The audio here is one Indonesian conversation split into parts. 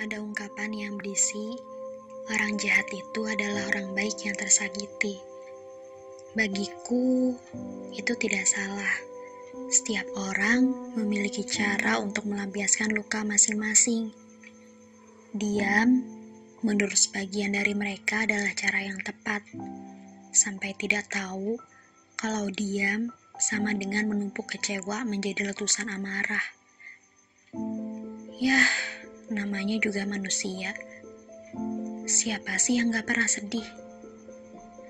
Ada ungkapan yang berisi, orang jahat itu adalah orang baik yang tersakiti. Bagiku, itu tidak salah. Setiap orang memiliki cara untuk melampiaskan luka masing-masing. Diam, menurut sebagian dari mereka adalah cara yang tepat. Sampai tidak tahu kalau diam sama dengan menumpuk kecewa menjadi letusan amarah. Ya, namanya juga manusia. Siapa sih yang gak pernah sedih?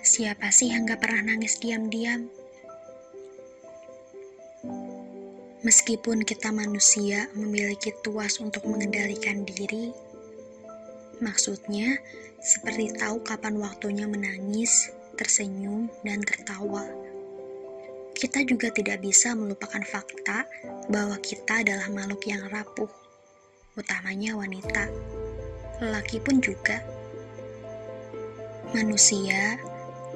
Siapa sih yang gak pernah nangis diam-diam? Meskipun kita manusia memiliki tuas untuk mengendalikan diri, maksudnya seperti tahu kapan waktunya menangis, tersenyum, dan tertawa. Kita juga tidak bisa melupakan fakta bahwa kita adalah makhluk yang rapuh utamanya wanita. Lelaki pun juga. Manusia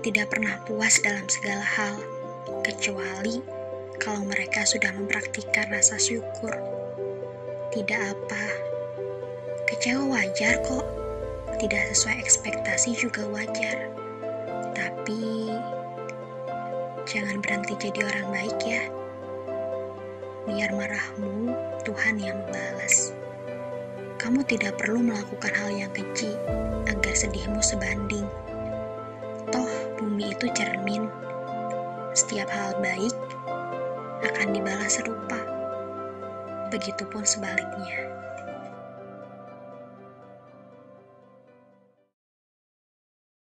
tidak pernah puas dalam segala hal, kecuali kalau mereka sudah mempraktikkan rasa syukur. Tidak apa, kecewa wajar kok, tidak sesuai ekspektasi juga wajar. Tapi jangan berhenti jadi orang baik ya. Biar marahmu Tuhan yang membalas. Kamu tidak perlu melakukan hal yang keji agar sedihmu sebanding. Toh, bumi itu cermin. Setiap hal baik akan dibalas serupa. Begitupun sebaliknya.